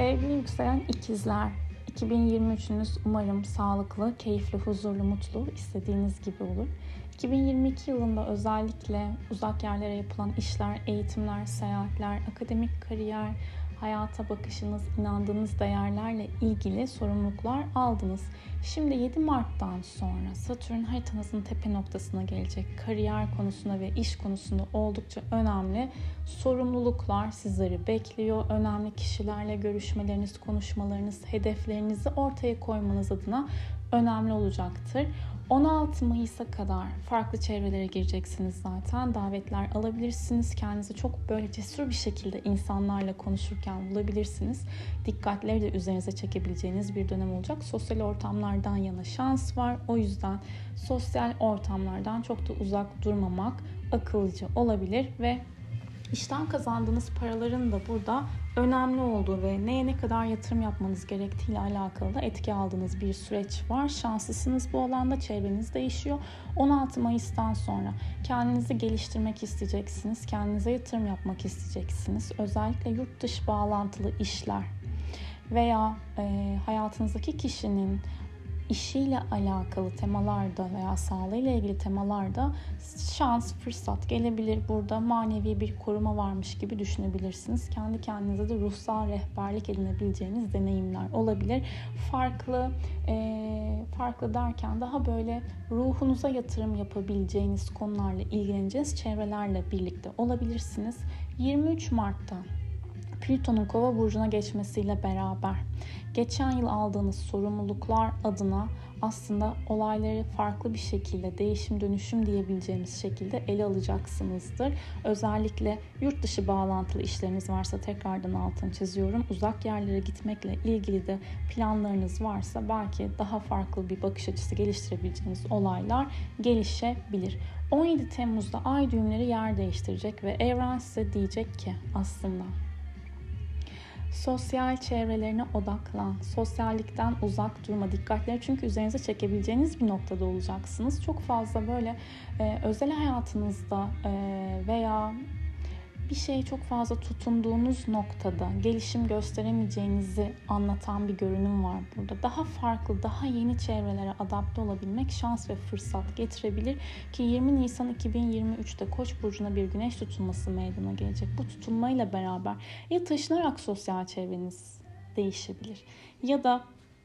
Sevgili yükselen ikizler, 2023'ünüz umarım sağlıklı, keyifli, huzurlu, mutlu, istediğiniz gibi olur. 2022 yılında özellikle uzak yerlere yapılan işler, eğitimler, seyahatler, akademik kariyer, hayata bakışınız, inandığınız değerlerle ilgili sorumluluklar aldınız. Şimdi 7 Mart'tan sonra Satürn haritanızın tepe noktasına gelecek. Kariyer konusunda ve iş konusunda oldukça önemli sorumluluklar sizleri bekliyor. Önemli kişilerle görüşmeleriniz, konuşmalarınız, hedeflerinizi ortaya koymanız adına önemli olacaktır. 16 Mayıs'a kadar farklı çevrelere gireceksiniz zaten. Davetler alabilirsiniz. Kendinizi çok böyle cesur bir şekilde insanlarla konuşurken bulabilirsiniz. Dikkatleri de üzerinize çekebileceğiniz bir dönem olacak. Sosyal ortamlardan yana şans var. O yüzden sosyal ortamlardan çok da uzak durmamak akılcı olabilir ve işten kazandığınız paraların da burada önemli olduğu ve neye ne kadar yatırım yapmanız gerektiği ile alakalı da etki aldığınız bir süreç var. Şanslısınız bu alanda, çevreniz değişiyor. 16 Mayıs'tan sonra kendinizi geliştirmek isteyeceksiniz, kendinize yatırım yapmak isteyeceksiniz. Özellikle yurt dışı bağlantılı işler veya e, hayatınızdaki kişinin işiyle alakalı temalarda veya sağlığıyla ilgili temalarda şans, fırsat gelebilir. Burada manevi bir koruma varmış gibi düşünebilirsiniz. Kendi kendinize de ruhsal rehberlik edinebileceğiniz deneyimler olabilir. Farklı, e, farklı derken daha böyle ruhunuza yatırım yapabileceğiniz konularla ilgileneceğiniz çevrelerle birlikte olabilirsiniz. 23 Mart'ta Plüton'un kova burcuna geçmesiyle beraber geçen yıl aldığınız sorumluluklar adına aslında olayları farklı bir şekilde değişim dönüşüm diyebileceğimiz şekilde ele alacaksınızdır. Özellikle yurt dışı bağlantılı işleriniz varsa tekrardan altını çiziyorum. Uzak yerlere gitmekle ilgili de planlarınız varsa belki daha farklı bir bakış açısı geliştirebileceğiniz olaylar gelişebilir. 17 Temmuz'da ay düğümleri yer değiştirecek ve evren size diyecek ki aslında Sosyal çevrelerine odaklan. Sosyallikten uzak durma. Dikkatleri çünkü üzerinize çekebileceğiniz bir noktada olacaksınız. Çok fazla böyle e, özel hayatınızda e, veya bir şeye çok fazla tutunduğunuz noktada gelişim gösteremeyeceğinizi anlatan bir görünüm var burada. Daha farklı, daha yeni çevrelere adapte olabilmek şans ve fırsat getirebilir ki 20 Nisan 2023'te Koç burcuna bir güneş tutulması meydana gelecek. Bu tutulmayla beraber ya taşınarak sosyal çevreniz değişebilir ya da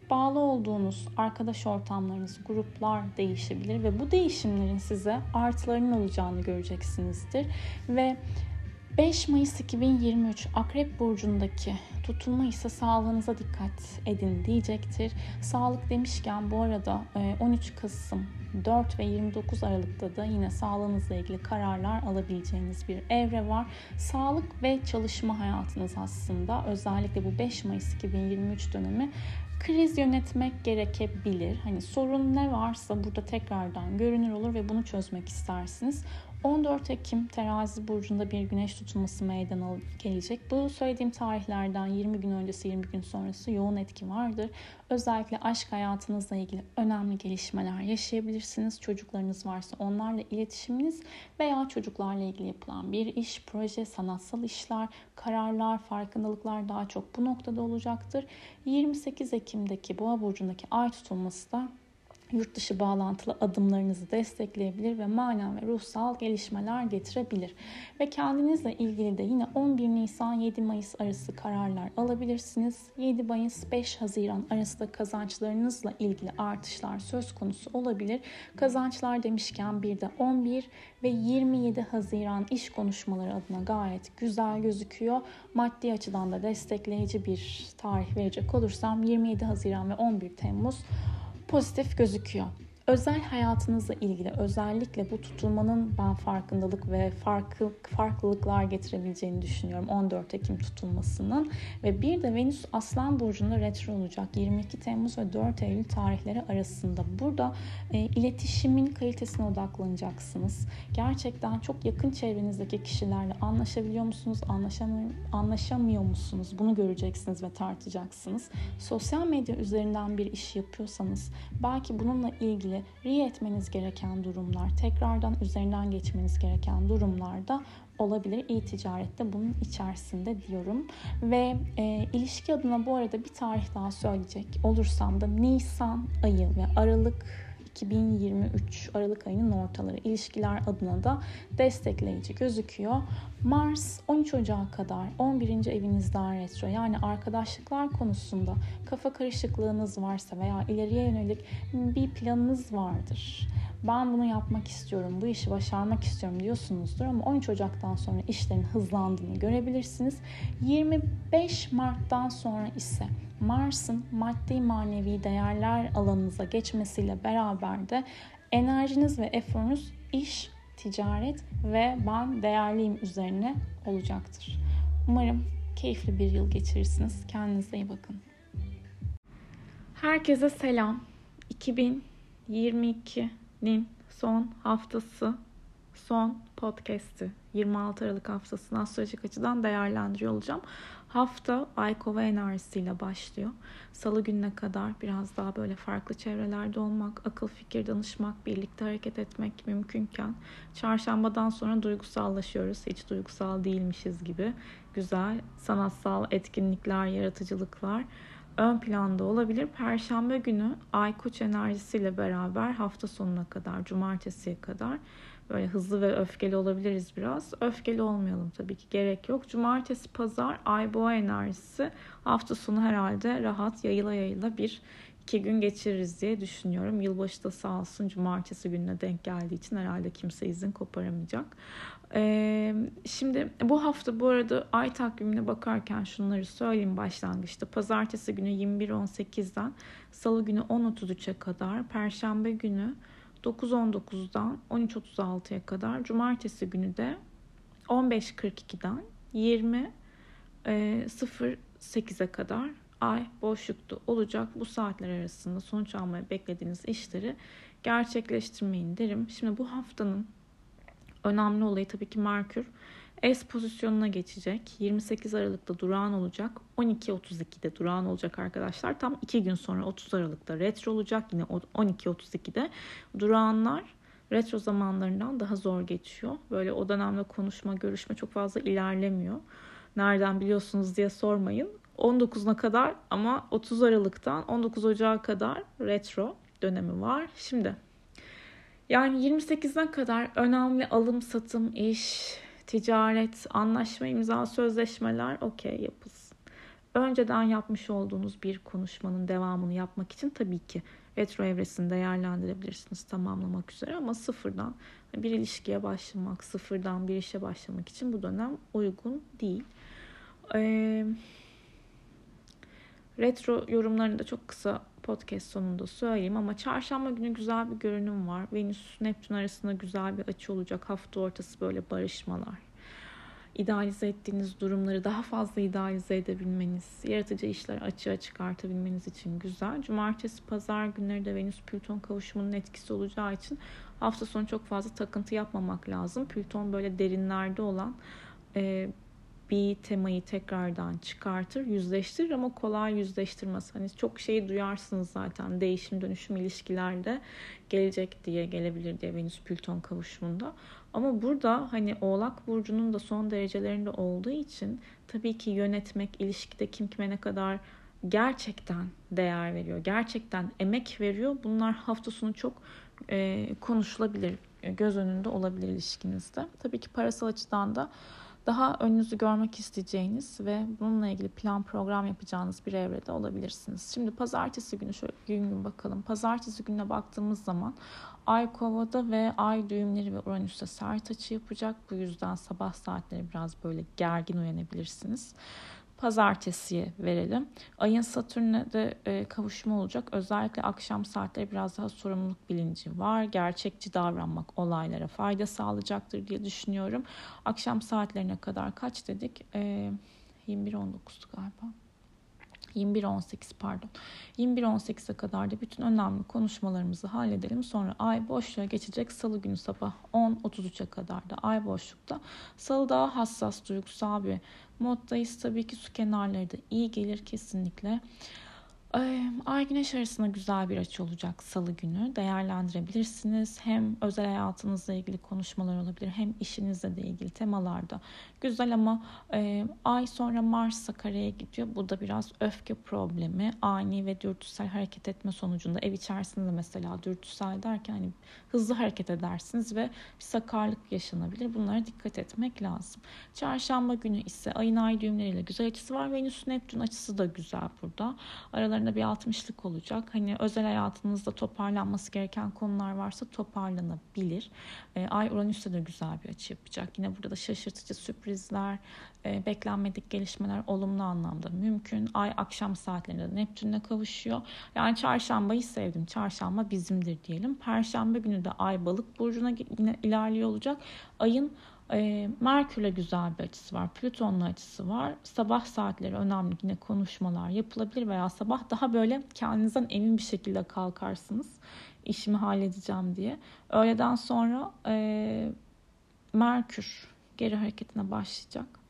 bağlı olduğunuz arkadaş ortamlarınız, gruplar değişebilir ve bu değişimlerin size artılarının olacağını göreceksinizdir ve 5 Mayıs 2023 Akrep Burcu'ndaki tutulma ise sağlığınıza dikkat edin diyecektir. Sağlık demişken bu arada 13 e, Kasım 4 ve 29 Aralık'ta da yine sağlığınızla ilgili kararlar alabileceğiniz bir evre var. Sağlık ve çalışma hayatınız aslında özellikle bu 5 Mayıs 2023 dönemi kriz yönetmek gerekebilir. Hani sorun ne varsa burada tekrardan görünür olur ve bunu çözmek istersiniz. 14 Ekim terazi burcunda bir güneş tutulması meydana gelecek. Bu söylediğim tarihlerden 20 gün öncesi 20 gün sonrası yoğun etki vardır. Özellikle aşk hayatınızla ilgili önemli gelişmeler yaşayabilirsiniz. Çocuklarınız varsa onlarla iletişiminiz veya çocuklarla ilgili yapılan bir iş, proje, sanatsal işler, kararlar, farkındalıklar daha çok bu noktada olacaktır. 28 Ekim'deki Boğa burcundaki ay tutulması da yurt dışı bağlantılı adımlarınızı destekleyebilir ve manen ve ruhsal gelişmeler getirebilir. Ve kendinizle ilgili de yine 11 Nisan 7 Mayıs arası kararlar alabilirsiniz. 7 Mayıs 5 Haziran arasında kazançlarınızla ilgili artışlar söz konusu olabilir. Kazançlar demişken bir de 11 ve 27 Haziran iş konuşmaları adına gayet güzel gözüküyor. Maddi açıdan da destekleyici bir tarih verecek olursam 27 Haziran ve 11 Temmuz pozitif gözüküyor. Özel hayatınızla ilgili özellikle bu tutulmanın ben farkındalık ve farklı farklılıklar getirebileceğini düşünüyorum 14 Ekim tutulmasının ve bir de Venüs Aslan burcunda retro olacak 22 Temmuz ve 4 Eylül tarihleri arasında. Burada e, iletişimin kalitesine odaklanacaksınız. Gerçekten çok yakın çevrenizdeki kişilerle anlaşabiliyor musunuz, anlaşamıyor, anlaşamıyor musunuz? Bunu göreceksiniz ve tartacaksınız. Sosyal medya üzerinden bir iş yapıyorsanız belki bununla ilgili ilgili re etmeniz gereken durumlar, tekrardan üzerinden geçmeniz gereken durumlarda olabilir. İyi ticarette bunun içerisinde diyorum. Ve e, ilişki adına bu arada bir tarih daha söyleyecek olursam da Nisan ayı ve Aralık 2023 Aralık ayının ortaları ilişkiler adına da destekleyici gözüküyor. Mars 13 Ocağı kadar 11. evinizden retro yani arkadaşlıklar konusunda kafa karışıklığınız varsa veya ileriye yönelik bir planınız vardır ben bunu yapmak istiyorum, bu işi başarmak istiyorum diyorsunuzdur ama 13 Ocak'tan sonra işlerin hızlandığını görebilirsiniz. 25 Mart'tan sonra ise Mars'ın maddi manevi değerler alanınıza geçmesiyle beraber de enerjiniz ve eforunuz iş, ticaret ve ben değerliyim üzerine olacaktır. Umarım keyifli bir yıl geçirirsiniz. Kendinize iyi bakın. Herkese selam. 2022 nin son haftası, son podcast'i 26 Aralık haftasını astrolojik açıdan değerlendiriyor olacağım. Hafta Ay Kova enerjisiyle başlıyor. Salı gününe kadar biraz daha böyle farklı çevrelerde olmak, akıl fikir danışmak, birlikte hareket etmek mümkünken çarşambadan sonra duygusallaşıyoruz. Hiç duygusal değilmişiz gibi. Güzel sanatsal etkinlikler, yaratıcılıklar ön planda olabilir. Perşembe günü Ay Koç enerjisiyle beraber hafta sonuna kadar, cumartesiye kadar böyle hızlı ve öfkeli olabiliriz biraz. Öfkeli olmayalım tabii ki gerek yok. Cumartesi, pazar Ay Boğa enerjisi hafta sonu herhalde rahat yayıla yayıla bir iki gün geçiririz diye düşünüyorum. Yılbaşı da sağ olsun cumartesi gününe denk geldiği için herhalde kimse izin koparamayacak. Şimdi bu hafta bu arada ay takvimine bakarken şunları söyleyeyim başlangıçta. Pazartesi günü 21.18'den Salı günü 10.33'e kadar, Perşembe günü 9.19'dan 13.36'ya kadar, Cumartesi günü de 15.42'den 20.08'e kadar ay boşlukta olacak. Bu saatler arasında sonuç almayı beklediğiniz işleri gerçekleştirmeyin derim. Şimdi bu haftanın önemli olayı tabii ki Merkür. S pozisyonuna geçecek. 28 Aralık'ta durağan olacak. 12.32'de durağan olacak arkadaşlar. Tam 2 gün sonra 30 Aralık'ta retro olacak. Yine 12.32'de durağanlar retro zamanlarından daha zor geçiyor. Böyle o dönemde konuşma, görüşme çok fazla ilerlemiyor. Nereden biliyorsunuz diye sormayın. 19'una kadar ama 30 Aralık'tan 19 Ocağı kadar retro dönemi var. Şimdi yani 28'den kadar önemli alım satım, iş, ticaret, anlaşma, imza, sözleşmeler okey yapılsın. Önceden yapmış olduğunuz bir konuşmanın devamını yapmak için tabii ki retro evresini değerlendirebilirsiniz tamamlamak üzere ama sıfırdan bir ilişkiye başlamak, sıfırdan bir işe başlamak için bu dönem uygun değil. Ee, retro yorumlarını da çok kısa podcast sonunda söyleyeyim ama çarşamba günü güzel bir görünüm var. Venüs Neptün arasında güzel bir açı olacak. Hafta ortası böyle barışmalar. İdealize ettiğiniz durumları daha fazla idealize edebilmeniz, yaratıcı işler açığa çıkartabilmeniz için güzel. Cumartesi, pazar günleri de Venüs Plüton kavuşumunun etkisi olacağı için hafta sonu çok fazla takıntı yapmamak lazım. Plüton böyle derinlerde olan e, bir temayı tekrardan çıkartır, yüzleştirir ama kolay yüzleştirmez. Hani çok şeyi duyarsınız zaten değişim dönüşüm ilişkilerde gelecek diye gelebilir diye Venüs Plüton kavuşumunda. Ama burada hani Oğlak Burcu'nun da son derecelerinde olduğu için tabii ki yönetmek, ilişkide kim kime ne kadar gerçekten değer veriyor, gerçekten emek veriyor. Bunlar hafta sonu çok e, konuşulabilir, göz önünde olabilir ilişkinizde. Tabii ki parasal açıdan da daha önünüzü görmek isteyeceğiniz ve bununla ilgili plan program yapacağınız bir evrede olabilirsiniz. Şimdi pazartesi günü şöyle gün gün bakalım. Pazartesi gününe baktığımız zaman Ay Kova'da ve Ay düğümleri ve Uranüs'te sert açı yapacak. Bu yüzden sabah saatleri biraz böyle gergin uyanabilirsiniz pazartesiye verelim. Ayın Satürn'e de e, kavuşma olacak. Özellikle akşam saatleri biraz daha sorumluluk bilinci var. Gerçekçi davranmak olaylara fayda sağlayacaktır diye düşünüyorum. Akşam saatlerine kadar kaç dedik? E, 21.19'du galiba. 21.18 pardon. 21.18'e kadar da bütün önemli konuşmalarımızı halledelim. Sonra ay boşluğa geçecek. Salı günü sabah 10.33'e kadar da ay boşlukta. Salı daha hassas, duygusal bir moddayız. Tabii ki su kenarları da iyi gelir kesinlikle. Ay güneş arasında güzel bir açı olacak salı günü. Değerlendirebilirsiniz. Hem özel hayatınızla ilgili konuşmalar olabilir hem işinizle de ilgili temalarda. Güzel ama e, ay sonra Mars'a kareye gidiyor. Bu da biraz öfke problemi. Ani ve dürtüsel hareket etme sonucunda ev içerisinde mesela dürtüsel derken hani hızlı hareket edersiniz ve bir sakarlık yaşanabilir. Bunlara dikkat etmek lazım. Çarşamba günü ise ayın ay düğümleriyle güzel açısı var. Venüs Neptün açısı da güzel burada. Aralarında bir 60'lık olacak. Hani özel hayatınızda toparlanması gereken konular varsa toparlanabilir. E, ay Uranüs'te de güzel bir açı yapacak. Yine burada da şaşırtıcı sürprizler, e, beklenmedik gelişmeler olumlu anlamda mümkün. Ay akşam saatlerinde Neptün'le kavuşuyor. Yani çarşambayı sevdim. Çarşamba bizimdir diyelim. Perşembe günü de ay balık burcuna yine ilerliyor olacak. Ayın e, Merkür'le güzel bir açısı var. Plüton'la açısı var. Sabah saatleri önemli yine konuşmalar yapılabilir veya sabah daha böyle kendinizden emin bir şekilde kalkarsınız. İşimi halledeceğim diye. Öğleden sonra e, Merkür geri hareketine başlayacak.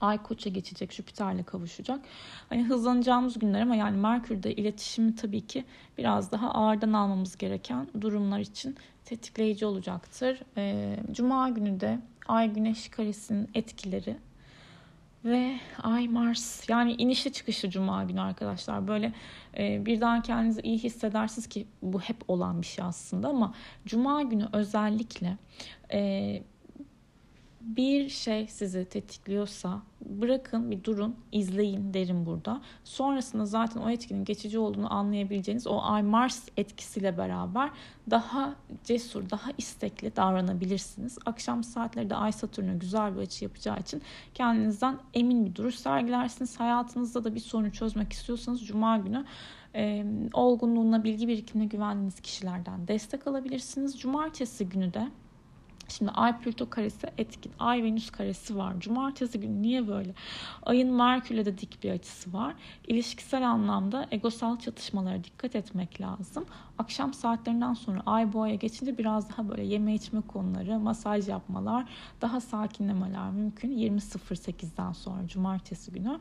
Ay koça geçecek, Jüpiter'le kavuşacak. Hani hızlanacağımız günler ama yani Merkür'de iletişimi tabii ki biraz daha ağırdan almamız gereken durumlar için tetikleyici olacaktır. E, Cuma günü de Ay Güneş karesinin etkileri ve Ay Mars yani inişli çıkışlı Cuma günü arkadaşlar böyle e, birden kendinizi iyi hissedersiniz ki bu hep olan bir şey aslında ama Cuma günü özellikle e, bir şey sizi tetikliyorsa bırakın bir durun izleyin derim burada. Sonrasında zaten o etkinin geçici olduğunu anlayabileceğiniz o Ay Mars etkisiyle beraber daha cesur, daha istekli davranabilirsiniz. Akşam saatleri de Ay Satürn'e güzel bir açı yapacağı için kendinizden emin bir duruş sergilersiniz. Hayatınızda da bir sorunu çözmek istiyorsanız Cuma günü e, olgunluğuna, bilgi birikimine güvendiğiniz kişilerden destek alabilirsiniz. Cumartesi günü de Şimdi Ay Plüto karesi etkin. Ay Venüs karesi var. Cumartesi günü niye böyle? Ayın Merkür'le de dik bir açısı var. İlişkisel anlamda egosal çatışmalara dikkat etmek lazım. Akşam saatlerinden sonra Ay Boğa'ya geçince biraz daha böyle yeme içme konuları, masaj yapmalar, daha sakinlemeler mümkün. 20.08'den sonra cumartesi günü.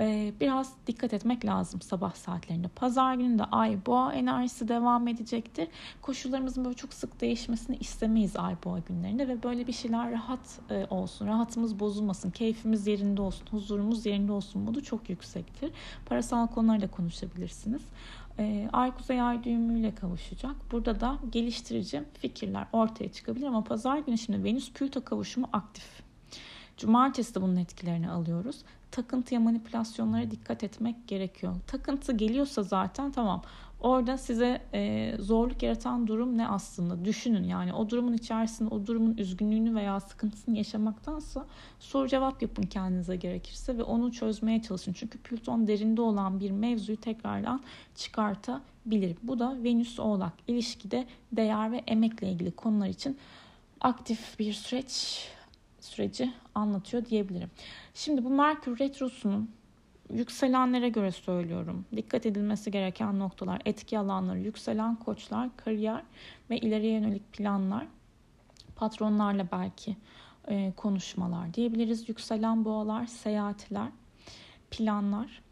Ee, biraz dikkat etmek lazım sabah saatlerinde. Pazar günü de ay boğa enerjisi devam edecektir. Koşullarımızın böyle çok sık değişmesini istemeyiz ay boğa günlerinde ve böyle bir şeyler rahat e, olsun, rahatımız bozulmasın, keyfimiz yerinde olsun, huzurumuz yerinde olsun modu çok yüksektir. Parasal konularla konuşabilirsiniz. E, ay kuzey ay düğümüyle kavuşacak. Burada da geliştirici fikirler ortaya çıkabilir ama pazar günü şimdi Venüs Plüto kavuşumu aktif. Cumartesi de bunun etkilerini alıyoruz takıntıya manipülasyonlara dikkat etmek gerekiyor. Takıntı geliyorsa zaten tamam. Orada size e, zorluk yaratan durum ne aslında? Düşünün yani o durumun içerisinde o durumun üzgünlüğünü veya sıkıntısını yaşamaktansa soru cevap yapın kendinize gerekirse ve onu çözmeye çalışın. Çünkü Plüton derinde olan bir mevzuyu tekrardan çıkartabilir. Bu da Venüs Oğlak ilişkide değer ve emekle ilgili konular için aktif bir süreç süreci anlatıyor diyebilirim. Şimdi bu Merkür Retrosu'nun yükselenlere göre söylüyorum. Dikkat edilmesi gereken noktalar, etki alanları, yükselen koçlar, kariyer ve ileriye yönelik planlar, patronlarla belki e, konuşmalar diyebiliriz. Yükselen boğalar, seyahatler, planlar,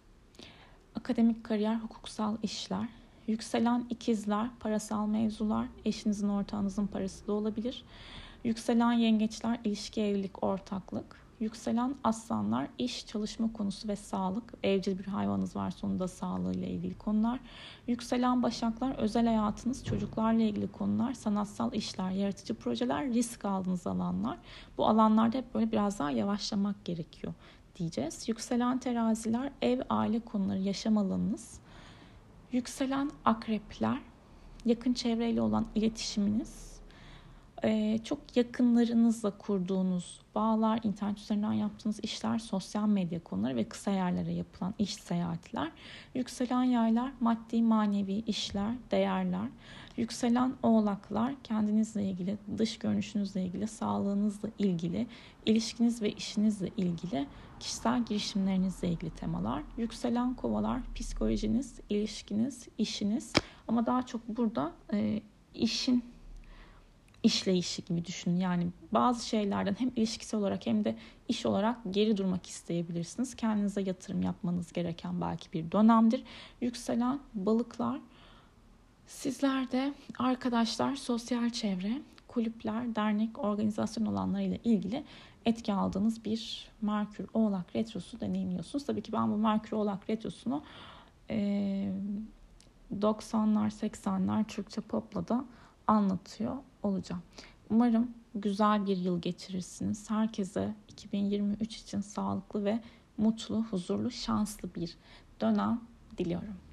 akademik kariyer, hukuksal işler, yükselen ikizler, parasal mevzular, eşinizin ortağınızın parası da olabilir. Yükselen yengeçler ilişki, evlilik, ortaklık. Yükselen aslanlar iş, çalışma konusu ve sağlık. Evcil bir hayvanınız varsa onun da sağlığıyla ilgili konular. Yükselen başaklar özel hayatınız, çocuklarla ilgili konular, sanatsal işler, yaratıcı projeler, risk aldığınız alanlar. Bu alanlarda hep böyle biraz daha yavaşlamak gerekiyor diyeceğiz. Yükselen teraziler ev, aile konuları, yaşam alanınız. Yükselen akrepler yakın çevreyle olan iletişiminiz, ee, çok yakınlarınızla kurduğunuz bağlar, internet üzerinden yaptığınız işler, sosyal medya konuları ve kısa yerlere yapılan iş seyahatler, yükselen yaylar, maddi manevi işler, değerler, yükselen oğlaklar, kendinizle ilgili, dış görünüşünüzle ilgili, sağlığınızla ilgili, ilişkiniz ve işinizle ilgili, kişisel girişimlerinizle ilgili temalar, yükselen kovalar, psikolojiniz, ilişkiniz, işiniz. Ama daha çok burada e, işin işleyişi gibi düşünün. Yani bazı şeylerden hem ilişkisel olarak hem de iş olarak geri durmak isteyebilirsiniz. Kendinize yatırım yapmanız gereken belki bir dönemdir. Yükselen balıklar sizler de arkadaşlar, sosyal çevre, kulüpler, dernek, organizasyon alanlarıyla ilgili etki aldığınız bir Merkür Oğlak Retrosu deneyimliyorsunuz. Tabii ki ben bu Merkür Oğlak Retrosu'nu e, 90'lar 80'ler Türkçe popla da anlatıyor olacağım. Umarım güzel bir yıl geçirirsiniz. Herkese 2023 için sağlıklı ve mutlu, huzurlu, şanslı bir dönem diliyorum.